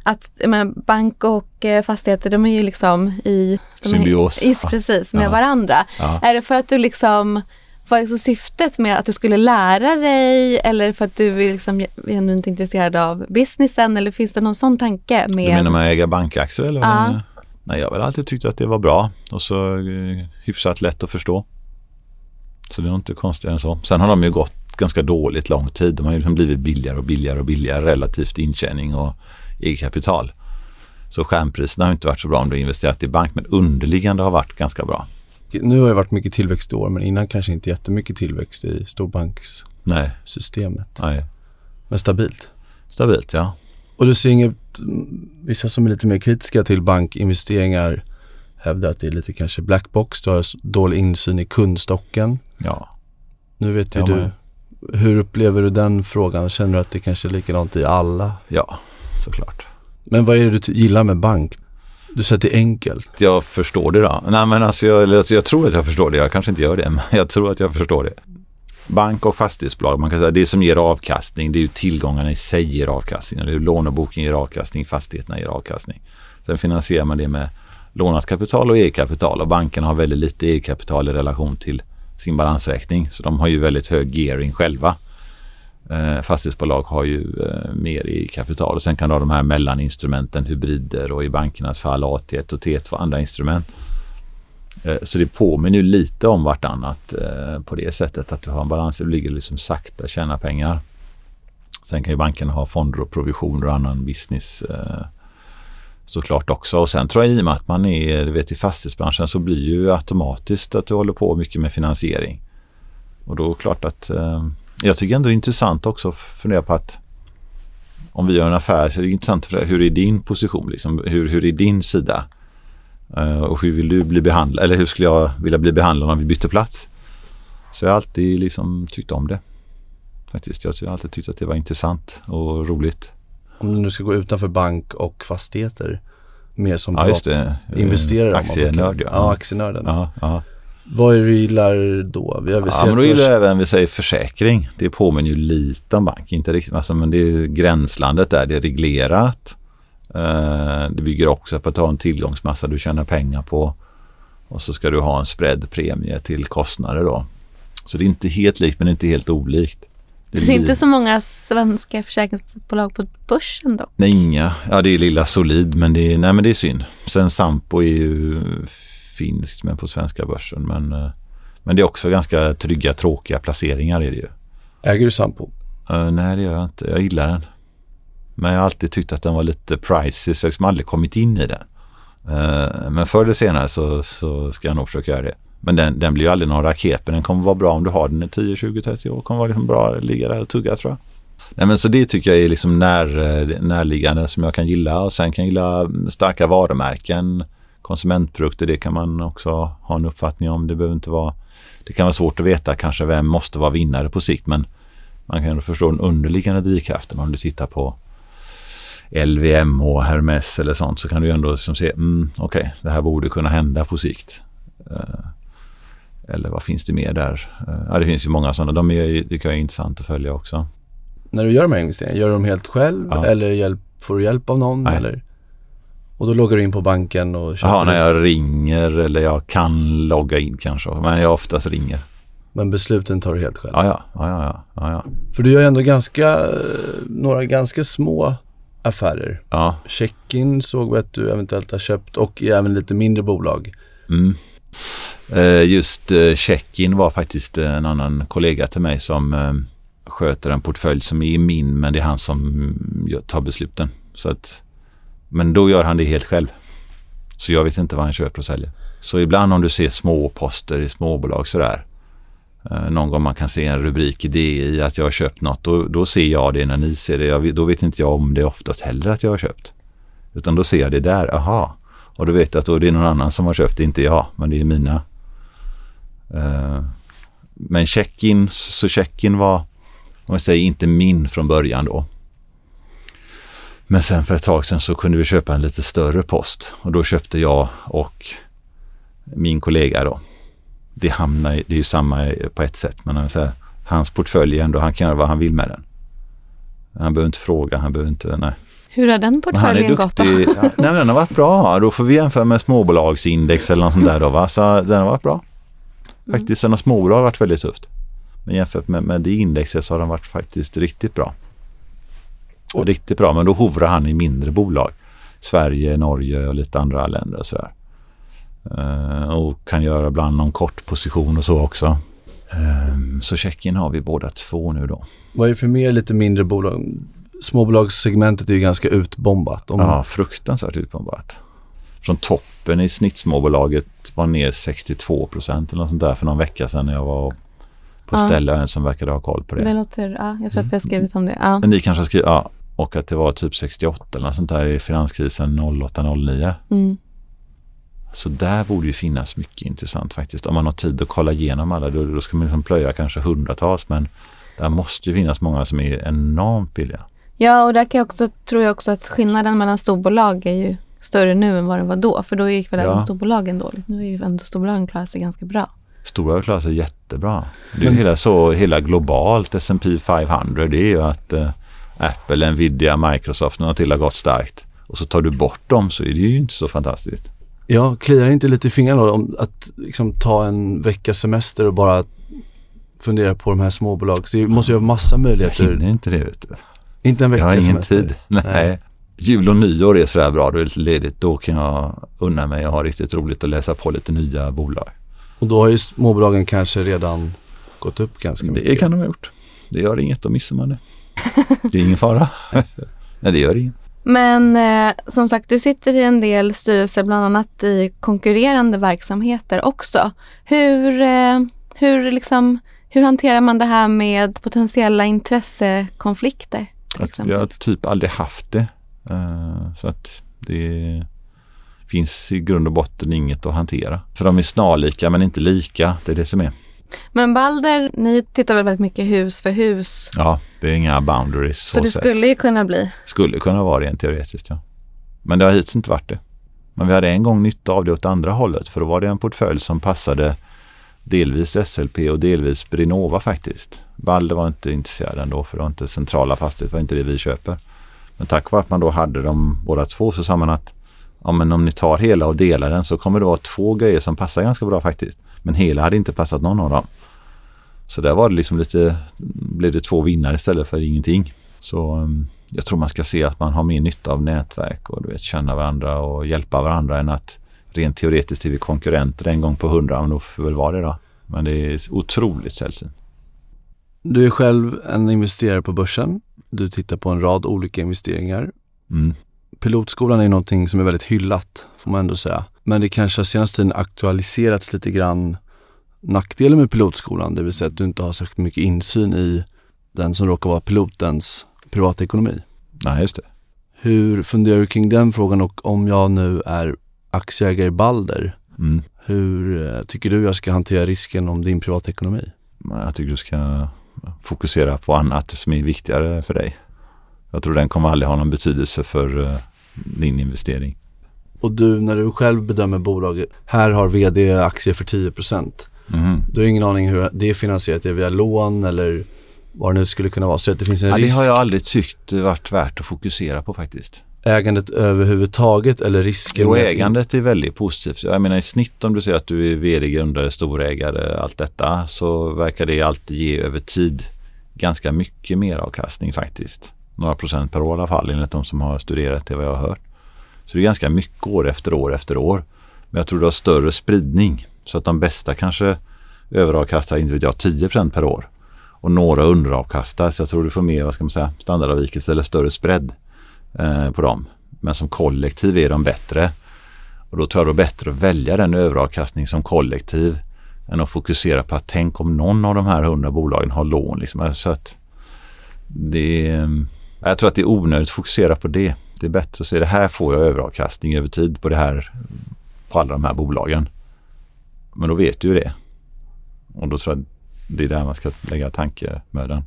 att menar, bank och eh, fastigheter de är ju liksom i symbios. Är, i, precis, med ja. varandra. Ja. Är det för att du liksom var liksom syftet med att du skulle lära dig eller för att du är liksom genuint intresserad av businessen eller finns det någon sån tanke? Med... Du menar med att äga bankaktier eller? Ja. Nej, jag har väl alltid tyckt att det var bra och så eh, hyfsat lätt att förstå. Så det är nog inte konstigare än så. Sen har de ju gått ganska dåligt lång tid. De har ju liksom blivit billigare och billigare och billigare relativt intjäning och eget kapital. Så skärmpriserna har inte varit så bra om du har investerat i bank men underliggande har varit ganska bra. Nu har det varit mycket tillväxt i år men innan kanske inte jättemycket tillväxt i storbankssystemet. Nej, nej. Men stabilt. Stabilt ja. Och du ser inget, vissa som är lite mer kritiska till bankinvesteringar hävdar att det är lite kanske blackbox, du har dålig insyn i kundstocken. Ja. Nu vet ju Ja, du, hur upplever du den frågan? Känner du att det kanske är likadant i alla? Ja, såklart. Men vad är det du gillar med bank? Du säger att det är enkelt. Jag förstår det då. Nej men alltså jag, jag tror att jag förstår det. Jag kanske inte gör det (laughs) men jag tror att jag förstår det. Bank och fastighetsbolag, man kan säga det som ger avkastning det är ju tillgångarna i sig ger avkastning. Det är låneboken ger avkastning, fastigheterna ger avkastning. Sen finansierar man det med lånat kapital och eget kapital och bankerna har väldigt lite eget kapital i relation till sin balansräkning. Så de har ju väldigt hög gearing själva. Eh, fastighetsbolag har ju eh, mer i kapital och sen kan du ha de här mellaninstrumenten, hybrider och i bankernas fall AT1 och T2 och andra instrument. Eh, så det påminner ju lite om vartannat eh, på det sättet att du har en balans, du ligger liksom sakta tjäna pengar. Sen kan ju bankerna ha fonder och provisioner och annan business eh, såklart också. Och sen tror jag i och med att man är, du vet i fastighetsbranschen så blir ju automatiskt att du håller på mycket med finansiering. Och då är det klart att eh, jag tycker ändå det är intressant också att fundera på att om vi gör en affär så är det intressant att fundera, hur är din position? Liksom, hur, hur är din sida? Eh, och hur vill du bli behandlad? Eller hur skulle jag vilja bli behandlad om vi bytte plats? Så jag har alltid liksom tyckt om det. Faktiskt. Jag har alltid tyckt att det var intressant och roligt. Om du nu ska gå utanför bank och fastigheter mer som Ja, det. investerare. Aktienörd, ja. Ja, aktienörden. Ja, ja. Vad är det du gillar då? Vi har väl Ja, men då gillar jag även, vi säger försäkring. Det påminner ju lite om bank. Inte riktigt, alltså, men det är gränslandet där, det är reglerat. Eh, det bygger också på att ha en tillgångsmassa du tjänar pengar på. Och så ska du ha en spread premie till kostnader då. Så det är inte helt likt men inte helt olikt. Det är inte så många svenska försäkringsbolag på börsen dock. Nej, inga. Ja, det är lilla Solid, men det är, nej, men det är synd. Sen Sampo är ju finskt, men på svenska börsen. Men, eh, men det är också ganska trygga, tråkiga placeringar är det ju. Äger du Sampo? Eh, nej, det gör jag inte. Jag gillar den. Men jag har alltid tyckt att den var lite pricey, så jag har liksom aldrig kommit in i den. Eh, men förr eller senare så, så ska jag nog försöka göra det. Men den, den blir ju aldrig någon raket, men den kommer vara bra om du har den i 10, 20, 30 år. kommer vara liksom bra att ligga där och tugga tror jag. Nej, men så det tycker jag är liksom när, närliggande som jag kan gilla och sen kan jag gilla starka varumärken, konsumentprodukter, det kan man också ha en uppfattning om. Det behöver inte vara, det kan vara svårt att veta kanske vem måste vara vinnare på sikt men man kan förstå den underliggande drivkraften om du tittar på LVM och Hermes eller sånt så kan du ändå liksom se, mm, okej, det här borde kunna hända på sikt. Eh, eller vad finns det mer där? Eh, ja, det finns ju många sådana. De är, tycker jag är intressant att följa också. När du gör de här investeringarna, gör du dem helt själv Ja. eller hjälp, får du hjälp av någon? Nej. Eller? Och då loggar du in på banken och köper Jaha, när jag ringer eller jag kan logga in kanske. Men jag oftast ringer. Men besluten tar du helt själv. Ja, ja, ja, ja, ja, ja. För du gör ju ändå ganska, några ganska små affärer. ja. Check-in såg vi att du eventuellt har köpt och även lite mindre bolag. Mm. Eh, Just eh, check-in var faktiskt en annan kollega till mig som eh, sköter en portfölj som är min men det är han som mm, tar besluten. Så att, men då gör han det helt själv. Så jag vet inte vad han köper och säljer. Så ibland om du ser små poster i småbolag sådär. eh, Någon gång man kan se en rubrik i DI att jag har köpt något. Då, då ser jag det när ni ser det. Jag, då vet inte jag om det oftast heller att jag har köpt. Utan då ser jag det där. Aha, och då vet jag att då är det någon annan som har köpt det, inte jag, men det är mina. Eh, men check-in, så check-in var, om jag säger inte min från början då. Men sen för ett tag sedan så kunde vi köpa en lite större post och då köpte jag och min kollega då. Det hamnar, det är ju samma på ett sätt, men jag säger, hans portfölj ändå, han kan göra vad han vill med den. Han behöver inte fråga, han behöver inte, nej. Hur har den portföljen gått då? nej, men den har varit bra. Då får vi jämföra med småbolagsindex eller något sånt där då va. Så den har varit bra. Faktiskt sådana småbolag har varit väldigt tufft. Men jämfört med, med det indexet så har de varit faktiskt riktigt bra. Och riktigt bra, men då hovrar han i mindre bolag. Sverige, Norge och lite andra länder och sådär. Uh, och kan göra ibland någon kort position och så också. Um, så Tjeckien har vi båda två nu då. Vad är det för mer lite mindre bolag? Småbolagssegmentet är ju ganska utbombat. Om... Ja, fruktansvärt utbombat. Från toppen i snittsmåbolaget var ner 62 procent eller något sånt där för någon vecka sedan när jag var på ja. ställe en som verkade ha koll på det. Det låter, ja, jag tror att vi har skrivit om det. Ja. Men ni kanske har skrivit, ja, och att det var typ 68 eller något sånt där i finanskrisen 08-09. Mm. Så där borde ju finnas mycket intressant faktiskt. Om man har tid att kolla igenom alla, då, då ska man liksom plöja kanske hundratals men där måste ju finnas många som är enormt billiga. Ja, och där kan jag också, tror jag också att skillnaden mellan storbolag är ju större nu än vad det var då. För då gick väl ja. även storbolagen dåligt. Nu är ju ändå storbolagen klarat sig ganska bra. Stora klarar sig jättebra. Det är Men, hela, så, hela globalt S&P 500 det är ju att eh, Apple, Nvidia, Microsoft några till har gått starkt. Och så tar du bort dem så är det ju inte så fantastiskt. Ja, kliar inte lite i fingrarna om att liksom, ta en veckas semester och bara fundera på de här småbolagen. Det måste ju ha massa möjligheter. Jag hinner inte det vet du. Inte en semester? Jag har ingen semester. tid. (laughs) Nej. Nej. Jul och nyår är sådär bra, då är det lite ledigt. Då kan jag unna mig och ha riktigt roligt och läsa på lite nya bolag. Och då har ju småbolagen kanske redan gått upp ganska mycket. Det kan de ha gjort. Det gör inget, då missar man det. Det är ingen fara. (laughs) Nej, det gör inget. Men eh, som sagt, du sitter i en del styrelser, bland annat i konkurrerande verksamheter också. Hur, eh, hur, liksom, hur hanterar man det här med potentiella intressekonflikter? Jag har typ aldrig haft det. Uh, så att det finns i grund och botten inget att hantera. För de är snarlika men inte lika. Det är det som är. Men Balder, ni tittar väl väldigt mycket hus för hus? Ja, det är inga boundaries. Så, så det skulle ju kunna bli? Skulle kunna vara rent teoretiskt, ja. Men det har hittills inte varit det. Men vi hade en gång nytta av det åt andra hållet för då var det en portfölj som passade delvis SLP och delvis Brinova faktiskt. Balder var inte intresserad ändå för det var inte centrala fastigheter, det var inte det vi köper. Men tack vare att man då hade dem båda två så sa man att ja, men om ni tar hela och delar den så kommer det vara två grejer som passar ganska bra faktiskt. Men hela hade inte passat någon av dem. Så där var det liksom lite, blev det två vinnare istället för ingenting. Så um, jag tror man ska se att man har mer nytta av nätverk och du vet, känna varandra och hjälpa varandra än att rent teoretiskt är vi konkurrenter en gång på hundra, men då får väl vara det då. Men det är otroligt sällsynt. Du är själv en investerare på börsen. Du tittar på en rad olika investeringar. Mm. Pilotskolan är någonting som är väldigt hyllat, får man ändå säga. Men det kanske har senaste tiden aktualiserats lite grann nackdelen med pilotskolan, det vill säga att du inte har särskilt mycket insyn i den som råkar vara pilotens privatekonomi. Nej, just det. Hur funderar du kring den frågan och om jag nu är aktieägare i Balder, mm. hur eh, tycker du jag ska hantera risken om din privatekonomi? Jag tycker du ska fokusera på annat som är viktigare för dig. Jag tror den kommer aldrig ha någon betydelse för uh, din investering. Och du, när du själv bedömer bolaget, här har vd aktier för 10 mm. Du har ingen aning hur det är finansierat, är det via lån eller vad det nu skulle kunna vara. Så att det finns en ja, risk. Det har jag aldrig tyckt varit värt att fokusera på faktiskt. Ägandet överhuvudtaget eller risken? Jo, ägandet är väldigt positivt. Jag menar i snitt om du säger att du är vd, grundare, storägare, allt detta så verkar det alltid ge över tid ganska mycket mer avkastning faktiskt några procent per år i alla fall enligt de som har studerat det vad jag har hört. Så det är ganska mycket år efter år efter år. Men jag tror det har större spridning så att de bästa kanske överavkastar, inte vet jag, 10 per år. Och några underavkastar så jag tror du får mer, vad ska man säga, standardavvikelse eller större spread eh, på dem. Men som kollektiv är de bättre. Och då tror jag det är bättre att välja den överavkastning som kollektiv än att fokusera på att tänk om någon av de här hundra bolagen har lån. Liksom. Så att det är, eh, jag tror att det är onödigt att fokusera på det. Det är bättre att se det här får jag överavkastning över tid på det här på alla de här bolagen. Men då vet du ju det. Och då tror jag det är där man ska lägga tankemödan.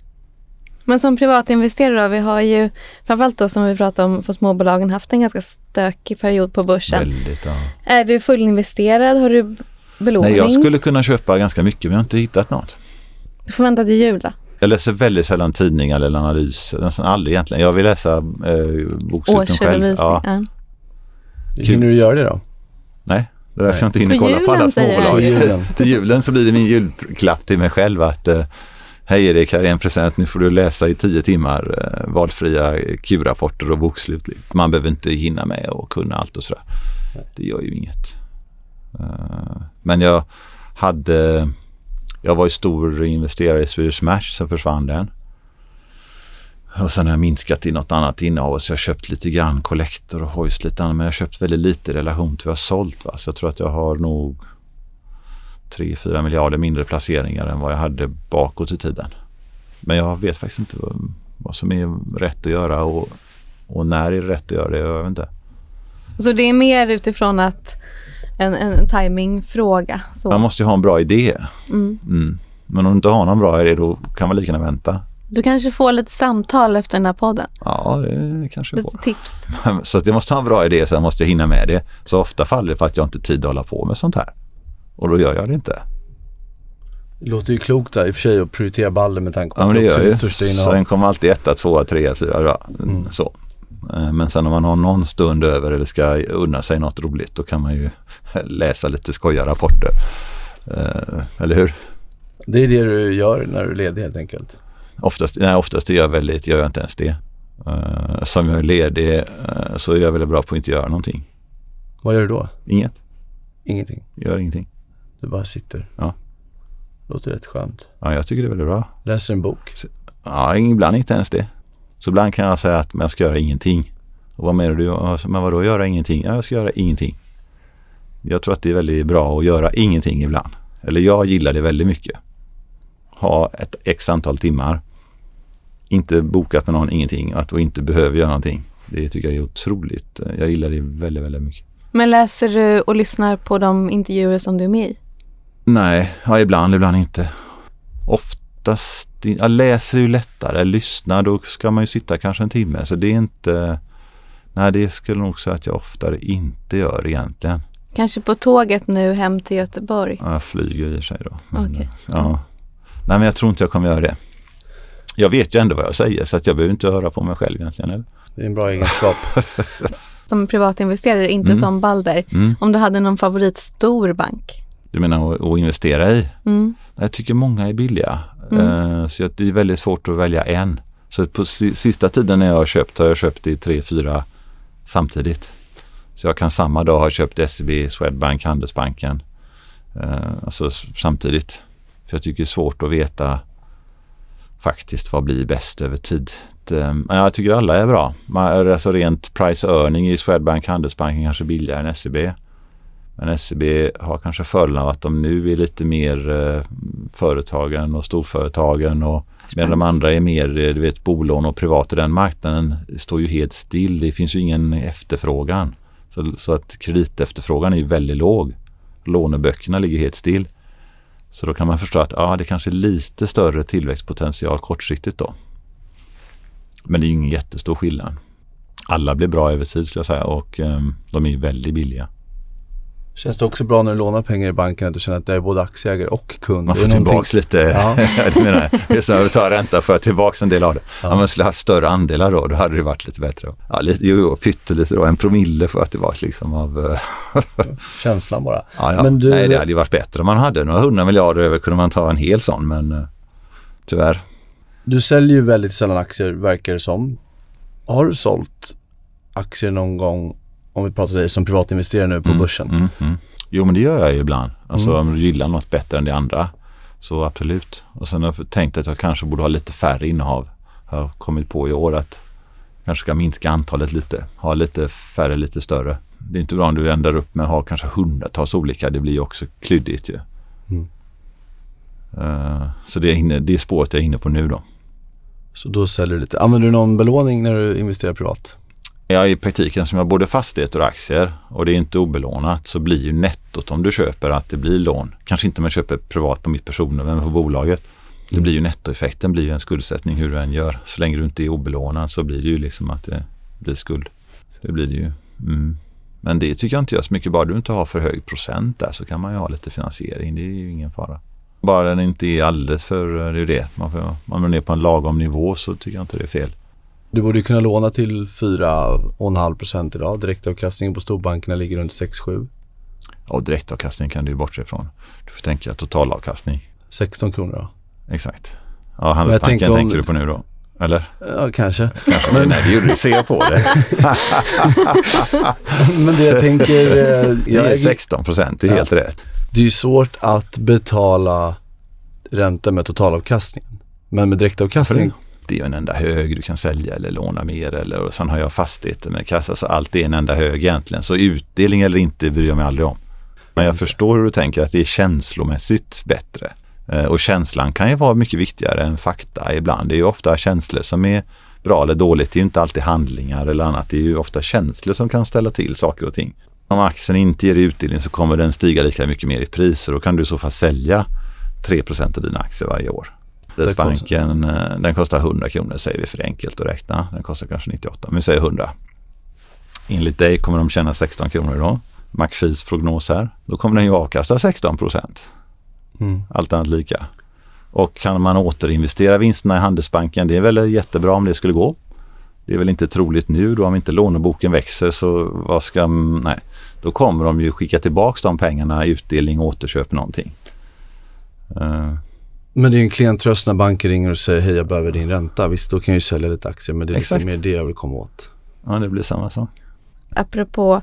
Men som privatinvesterare då, vi har ju framförallt då som vi pratade om för småbolagen haft en ganska stökig period på börsen. Väldigt, ja. Är du fullinvesterad? Har du belåning? Nej, jag skulle kunna köpa ganska mycket men jag har inte hittat något. Du får vänta till jul då? Jag läser väldigt sällan tidningar eller analys. Nästan aldrig egentligen. Jag vill läsa eh, boksluten själv. Ja. Ja. Hinner du göra det då? Nej. Det är därför jag inte hinner På kolla på alla julen, småbolag. Julen. (laughs) till julen så blir det min julklapp till mig själv att eh, Hej Erik, här är en present. Nu får du läsa i tio timmar eh, valfria Q-rapporter och bokslut. Man behöver inte hinna med och kunna allt och sådär. Det gör ju inget. Eh, men jag hade, jag var ju stor investerare i Swedish Match, sen försvann den. Och sen har jag minskat i något annat innehav så jag har köpt lite grann Collector och Hoist lite annat. Men jag har köpt väldigt lite i relation till vad jag har sålt. Va? Så jag tror att jag har nog 3-4 miljarder mindre placeringar än vad jag hade bakåt i tiden. Men jag vet faktiskt inte vad, vad som är rätt att göra och, och när är det rätt att göra det. Jag vet inte. Så det är mer utifrån att en, en timingfråga. Så. Man måste ju ha en bra idé. Mm. Mm. Men om du inte har någon bra idé då kan man lika gärna vänta. Du kanske får lite samtal efter den här podden. Ja, det kanske jag Lite får. tips. (laughs) Så att jag måste ha en bra idé, sen måste jag hinna med det. Så ofta faller det för att jag inte har tid att hålla på med sånt här. Och då gör jag det inte. Det låter ju klokt där i och för sig att prioritera ballen med tanke på Ja, men det att gör också är jag ju. ditt största innehav. Sen kommer alltid etta, tvåa, trea, fyra. Mm. Så. Eh, Men sen om man har någon stund över eller ska unna sig något roligt då kan man ju läsa lite skojarrapporter. Eh, Eller hur? Det är det du gör när du är ledig helt enkelt. Oftast, nej, oftast gör jag väldigt, gör jag inte ens det. Eh, Som jag är ledig så är jag väldigt bra på att inte göra någonting. Vad gör du då? Inget, Ingenting. gör ingenting. Du bara sitter. Ja. Låter rätt skönt. Ja, jag tycker det är väldigt bra. Läser en bok. Ja, ibland inte ens det. Så ibland kan jag säga att men jag ska göra ingenting. Och vad menar du? Men vadå göra ingenting? Ja, jag ska göra ingenting. Jag tror att det är väldigt bra att göra ingenting ibland. Eller jag gillar det väldigt mycket. Ha ett x antal timmar. Inte bokat med någon ingenting. Att och inte behöver göra någonting. Det tycker jag är otroligt. Jag gillar det väldigt, väldigt mycket. Men läser du och lyssnar på de intervjuer som du är med i? Nej, ja, ibland, ibland inte. Oftast, jag läser ju lättare, lyssnar då ska man ju sitta kanske en timme. Så det är inte, nej det skulle nog säga att jag oftare inte gör egentligen. Kanske på tåget nu hem till Göteborg? Ja, Jag flyger i och för sig då. Men, Okej. ja. Nej men jag tror inte jag kommer göra det. Jag vet ju ändå vad jag säger så att jag behöver inte höra på mig själv egentligen. Eller? Det är en bra egenskap. (laughs) Som privatinvesterare, inte Mm. som Balder. Mm. Om du hade någon favoritstor bank? Du menar att, att investera i? Mm. Jag tycker många är billiga. Mm. Eh, så det är väldigt svårt att välja en. Så på sista tiden när jag har köpt har jag köpt i tre, fyra samtidigt. Så jag kan samma dag ha köpt SEB, Swedbank, Handelsbanken. Eh, alltså samtidigt. För jag tycker det är svårt att veta faktiskt vad blir bäst över tid. Eh, men jag tycker alla är bra. Man- Alltså rent price earning i Swedbank, Handelsbanken kanske billigare än SEB. Men SEB har kanske fördelen av att de nu är lite mer eh, företagen och storföretagen och medan de andra är mer eh, du vet, bolån och privat. Den marknaden står ju helt still. Det finns ju ingen efterfrågan. Så, så att kreditefterfrågan är ju väldigt låg. Låneböckerna ligger helt still. Så då kan man förstå att ja, det kanske är lite större tillväxtpotential kortsiktigt då. Men det är ju ingen jättestor skillnad. Alla blir bra över tid skulle jag säga och eh, de är ju väldigt billiga. Känns det också bra när du lånar pengar i banken att du känner att du är både aktieägare och kund? Man får tillbaks lite, (laughs) Ja. det menar jag. Det är så att ta ränta för att tillbaks en del av det. Ja. Om man skulle ha större andelar då, då hade det varit lite bättre. Ja, lite, jo, jo, pyttelite då, en promille för att det var liksom av... eh, (laughs) Känslan bara. ja, ja. Men du- Nej, det hade ju varit bättre om man hade några hundra miljarder över kunde man ta en hel sån, men eh, tyvärr. Du säljer ju väldigt sällan aktier verkar det som. Har du sålt aktier någon gång, om vi pratar dig som privatinvesterare nu på Mm, börsen? Mm, mm. Jo, men det gör jag ju ibland. Alltså Mm. om du gillar något bättre än det andra, så absolut. Och sen har jag tänkt att jag kanske borde ha lite färre innehav. Jag har kommit på i år att jag kanske ska minska antalet lite. Ha lite färre, lite större. Det är inte bra om du ändrar upp med att ha kanske hundratals olika. Det blir ju också klyddigt ju. Eh, så det är, inne, det är spåret jag är inne på nu då. Så då säljer du lite. Använder du någon belåning när du investerar privat? Ja, i praktiken som jag både fastigheter och aktier och det är inte obelånat så blir ju nettot om du köper att det blir lån. Kanske inte om jag köper privat på mitt personnummer men på bolaget. Det Mm. blir ju nettoeffekten blir ju en skuldsättning hur du än gör. Så länge du inte är obelånad så blir det ju liksom att det blir skuld. Det blir det ju. Mm. Men det tycker jag inte gör så mycket. Bara du inte har för hög procent där så kan man ju ha lite finansiering. Det är ju ingen fara. Bara den inte är alldeles för, det är ju det. Man får, man är ner på en lagom nivå så tycker jag inte det är fel. Du borde kunna låna till 4,5% idag. Direktavkastningen på storbankerna ligger runt 6-7. Och direktavkastning kan du bortse ifrån. Du får tänka totalavkastning. 16 kronor då? Exakt. Ja, Handelsbanken tänker om- tänker du på nu då? Eller? Ja, kanske. Kanske. Men, nej, det gjorde du. Ser jag på det. (laughs) Men det jag tänker, eh, Det jag är äger, 16 procent, det är Ja. helt rätt. det är ju svårt att betala ränta med totalavkastningen. Men med direktavkastning, Det är ju en enda hög du kan sälja eller låna mer eller och sen har jag fastigheter med kassa så allt är en enda hög egentligen. Så utdelning eller inte bryr jag mig aldrig om. Men jag förstår hur du tänker att det är känslomässigt bättre. Eh, Och känslan kan ju vara mycket viktigare än fakta ibland. Det är ju ofta känslor som är bra eller dåligt. Det är ju inte alltid handlingar eller annat. Det är ju ofta känslor som kan ställa till saker och ting. Om aktien inte ger utdelning så kommer den stiga lika mycket mer i pris och då kan du i så fall sälja 3% av dina aktier varje år. Riksbanken, eh, den kostar 100 kronor säger vi för det är enkelt att räkna. Den kostar kanske 98, men vi säger 100. Enligt dig kommer de tjäna 16 kronor då. McPhees prognos här. Då kommer den ju avkasta 16 procent. Mm. Allt annat lika. Och kan man återinvestera vinsterna i Handelsbanken, det är väl jättebra om det skulle gå. Det är väl inte troligt nu då om inte låneboken växer så vad ska, nej, då kommer de ju skicka tillbaks de pengarna utdelning återköp någonting. Eh, men det är ju en klen tröst när banken ringer och säger hej jag behöver din ränta. Visst, då kan jag ju sälja lite aktier men det är Exakt. lite mer det jag vill komma åt. ja, det blir samma sak. Apropå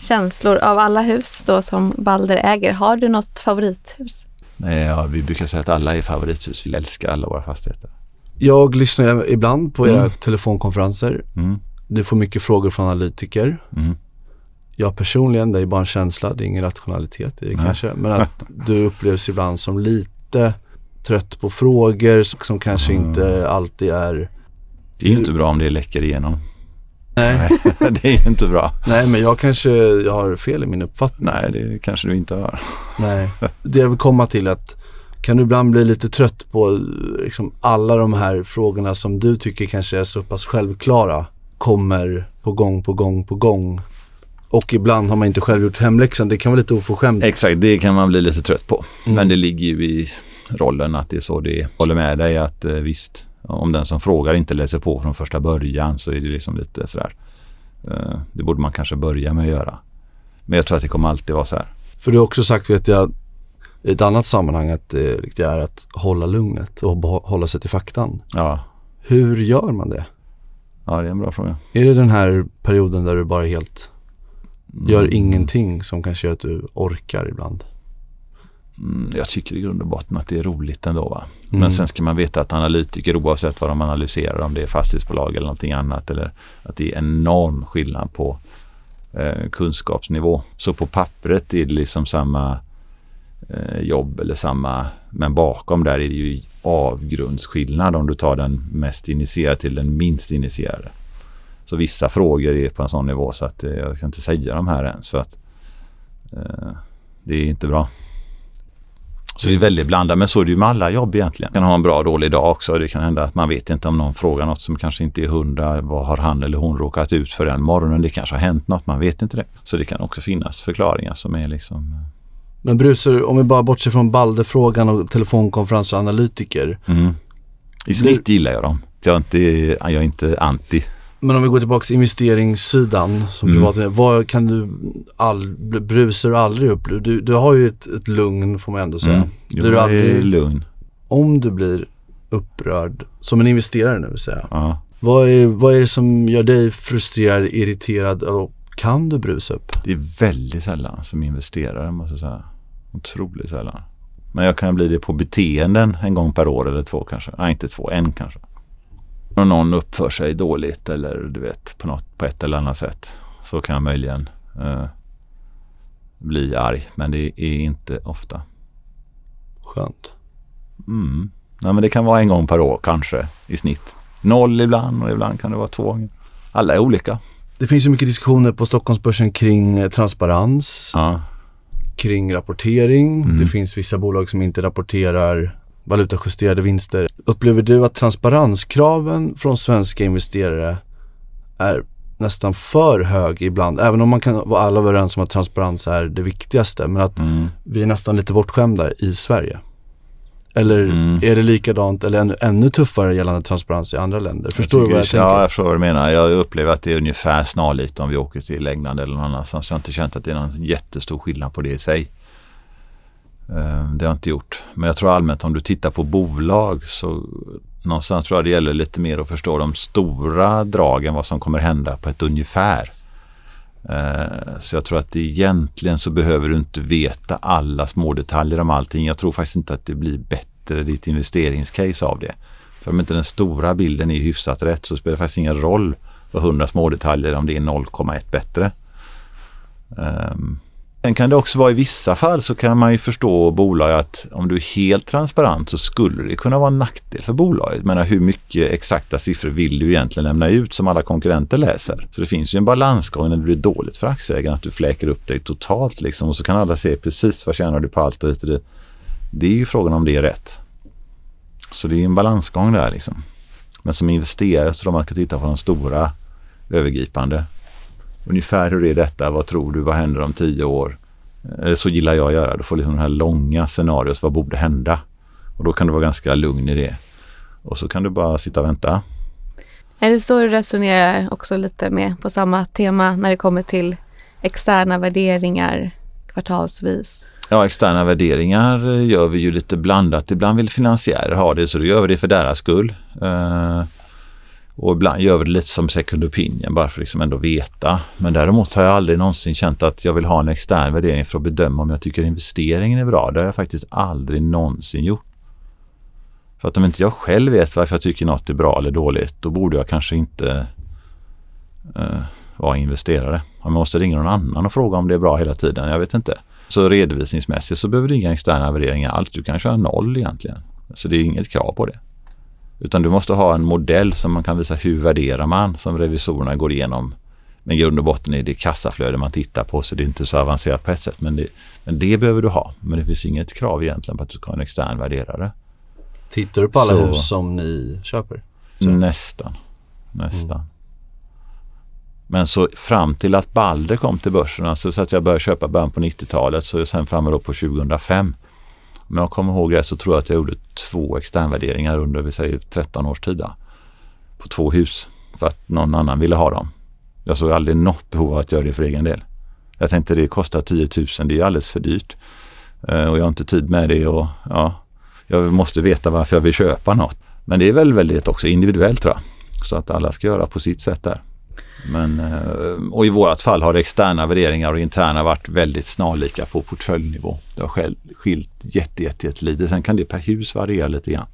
känslor, av alla hus då som Balder äger, har du något favorithus? Nej, ja, vi brukar säga att alla är favorithus. Vi älskar alla våra fastigheter. Jag lyssnar ibland på era Mm. telefonkonferenser. Mm, Du får mycket frågor från analytiker. mm. Jag personligen, det är bara en känsla, det är ingen rationalitet i det Nej. kanske. Men att (laughs) du upplevs ibland som lite trött på frågor som, kanske Mm. inte alltid är... Det är ju inte bra om det läcker igenom. Nej, (laughs) det är ju inte bra. nej men jag kanske jag har fel i min uppfattning. Nej, det kanske du inte har. Nej. Det jag vill komma till är att kan du ibland bli lite trött på liksom, alla de här frågorna som du tycker kanske är så pass självklara kommer på gång på gång på gång. Och ibland har man inte själv gjort hemläxan. Det kan vara lite oförskämt. Exakt, det kan man bli lite trött på. Mm. Men det ligger ju i rollen att det är så det är. Håller med dig att eh, visst, om den som frågar inte läser på från första början så är det liksom lite sådär. Eh, det borde man kanske börja med att göra. Men jag tror att det kommer alltid vara så här. För du har också sagt vet jag i ett annat sammanhang att det viktiga är att hålla lugnet och hålla sig till faktan. Ja, Hur gör man det? ja det är en bra fråga. Är det den här perioden där du bara helt gör Mm. ingenting som kanske gör att du orkar ibland? Mm, jag tycker i grund och botten att det är roligt ändå. Va? Mm. Men sen ska man veta att analytiker oavsett vad de analyserar, om det är fastighetsbolag eller någonting annat, eller att det är enorm skillnad på eh, kunskapsnivå. Så på pappret är det liksom samma eh, jobb eller samma, men bakom där är det ju avgrundsskillnad om du tar den mest initierade till den minst initierade. Så vissa frågor är på en sån nivå så att eh, jag kan inte säga de här ens för att eh, det är inte bra. Så det är väldigt blandat, men så är det ju med alla jobb egentligen. Man kan ha en bra och dålig dag också. Det kan hända att man vet inte om någon frågar något som kanske inte är hundra. Vad har han eller hon råkat ut för den morgonen? Det kanske har hänt något, man vet inte det. Så det kan också finnas förklaringar som är liksom... Men Brucer, om vi bara bortser från Balder-frågan och analytiker. Mm. I snitt gillar jag dem. Jag är inte, jag är inte anti. Men om vi går tillbaka till investeringssidan som Mm. privat, vad kan du, all, brusar du aldrig upp? Du, du har ju ett, ett lugn får man ändå säga. Mm. Jo, Blir du är aldrig, lugn. om du blir upprörd, som en investerare nu vill säga. Vad är, vad är det som gör dig frustrerad, irriterad och kan du brusa upp? Det är väldigt sällan som investerare måste jag säga. Otroligt sällan. Men jag kan bli det på beteenden en gång per år eller två kanske. Nej, inte två, en kanske. Om någon uppför sig dåligt eller du vet på, något, på ett eller annat sätt så kan jag möjligen eh, bli arg. Men det är inte ofta. Skönt. Mm. Nej, men det kan vara en gång per år kanske i snitt. Noll ibland och ibland kan det vara två gånger. Alla är olika. Det finns ju mycket diskussioner på Stockholmsbörsen kring eh, transparens, Ja. kring rapportering. Mm. Det finns vissa bolag som inte rapporterar valutajusterade vinster. Upplever du att transparenskraven från svenska investerare är nästan för hög ibland? Även om man kan vara alla överens om att transparens är det viktigaste. Men att Mm. vi är nästan lite bortskämda i Sverige. Eller mm. är det likadant eller ännu, ännu tuffare gällande transparens i andra länder? Förstår du vad jag tänker? Ja, jag förstår vad du menar. Jag upplever att det är ungefär snarlikt om vi åker till England eller någon annanstans. Jag har inte känt att det är någon jättestor skillnad på det i sig. Eh, det har jag inte gjort. Men jag tror allmänt om du tittar på bolag så någonstans tror jag det gäller lite mer att förstå de stora dragen, vad som kommer hända på ett ungefär. Eh, så jag tror att egentligen så behöver du inte veta alla små detaljer om allting. Jag tror faktiskt inte att det blir bättre ditt investeringscase av det. För om inte den stora bilden är hyfsat rätt så spelar det faktiskt ingen roll för 100 små detaljer om det är 0,1 bättre. Um, Sen kan det också vara i vissa fall så kan man ju förstå bolag att om du är helt transparent så skulle det kunna vara en nackdel för bolaget. Jag menar hur mycket exakta siffror vill du egentligen lämna ut som alla konkurrenter läser? Så det finns ju en balansgång när det blir dåligt för aktieägarna att du fläker upp dig totalt liksom och så kan alla se precis vad tjänar du på allt och hit och dit. Det är ju frågan om det är rätt. Så det är en balansgång där liksom. Men som investerare så tror man ska titta på de stora övergripande ungefär hur är detta, vad tror du, vad händer om tio år? Eh, så gillar jag att göra. Du får liksom de här långa scenarios, vad borde hända? Och då kan du vara ganska lugn i det. Och så kan du bara sitta och vänta. Är det så du resonerar också lite med på samma tema när det kommer till externa värderingar kvartalsvis? Ja, externa värderingar gör vi ju lite blandat. Ibland vill finansiärer ha det så då gör vi det för deras skull. Och ibland gör vi det lite som second opinion bara för att liksom ändå veta. Men däremot har jag aldrig någonsin känt att jag vill ha en extern värdering för att bedöma om jag tycker investeringen är bra. Det har jag faktiskt aldrig någonsin gjort. För att om inte jag själv vet varför jag tycker något är bra eller dåligt, då borde jag kanske inte eh, vara investerare. Om jag måste ringa någon annan och fråga om det är bra hela tiden, jag vet inte. Så redovisningsmässigt så behöver du inga externa värderingar alls. Du kan köra noll egentligen. Så det är inget krav på det. Utan du måste ha en modell som man kan visa hur värderar man som revisorerna går igenom. Men grund och botten är det kassaflöde man tittar på så det är inte så avancerat på ett sätt. Men det, men det behöver du ha. Men det finns inget krav egentligen på att du ska ha en extern värderare. Tittar du på alla så, hus som ni köper? Så. Nästan. Nästan. Mm. Men så fram till att Balder kom till börsen, alltså så att jag började köpa början på 90-talet, så sen framme då på 2005 om jag kommer ihåg rätt så tror jag att jag gjorde två externvärderingar under vi säger 13 års tid. På två hus för att någon annan ville ha dem. Jag såg aldrig något behov av att göra det för egen del. Jag tänkte det kostar 10 000, det är alldeles för dyrt. Eh, och jag har inte tid med det och ja, jag måste veta varför jag vill köpa något. Men det är väl väldigt också individuellt tror jag. Så att alla ska göra på sitt sätt där. Men, eh, och i vårt fall har externa värderingar och interna varit väldigt snarlika på portföljnivå. Det har skilt jätte, jätte, jätte lite. Sen kan det per hus variera lite grann.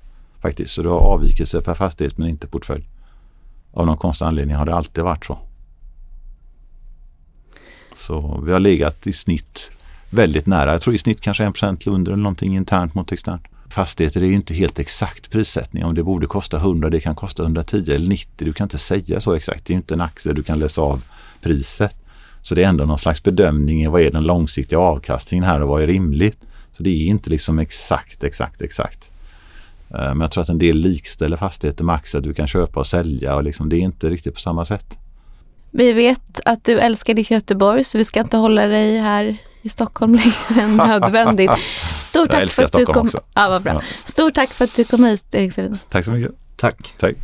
Faktiskt. Så du har avvikelser per fastighet men inte portfölj. Av någon konstig anledning har det alltid varit så. Så vi har legat i snitt väldigt nära. Jag tror i snitt kanske 1% under eller någonting internt mot externt fastigheter är ju inte helt exakt prissättning. Om det borde kosta 100, det kan kosta 110 eller 90. Du kan inte säga så exakt. Det är inte en aktie du kan läsa av priset. Så det är ändå någon slags bedömning. Vad är den långsiktiga avkastningen här och vad är rimligt? Så det är inte liksom exakt, exakt, exakt. Eh, men jag tror att en del likställer fastigheter med aktier. Du kan köpa och sälja och liksom, det är inte riktigt på samma sätt. Vi vet att du älskar ditt Göteborg så vi ska inte hålla dig här i Stockholm längre än nödvändigt. Stort tack för att du kom. Ja, vad bra. Stort tack för att du kom hit, Erik Tack så mycket. Tack. Tack.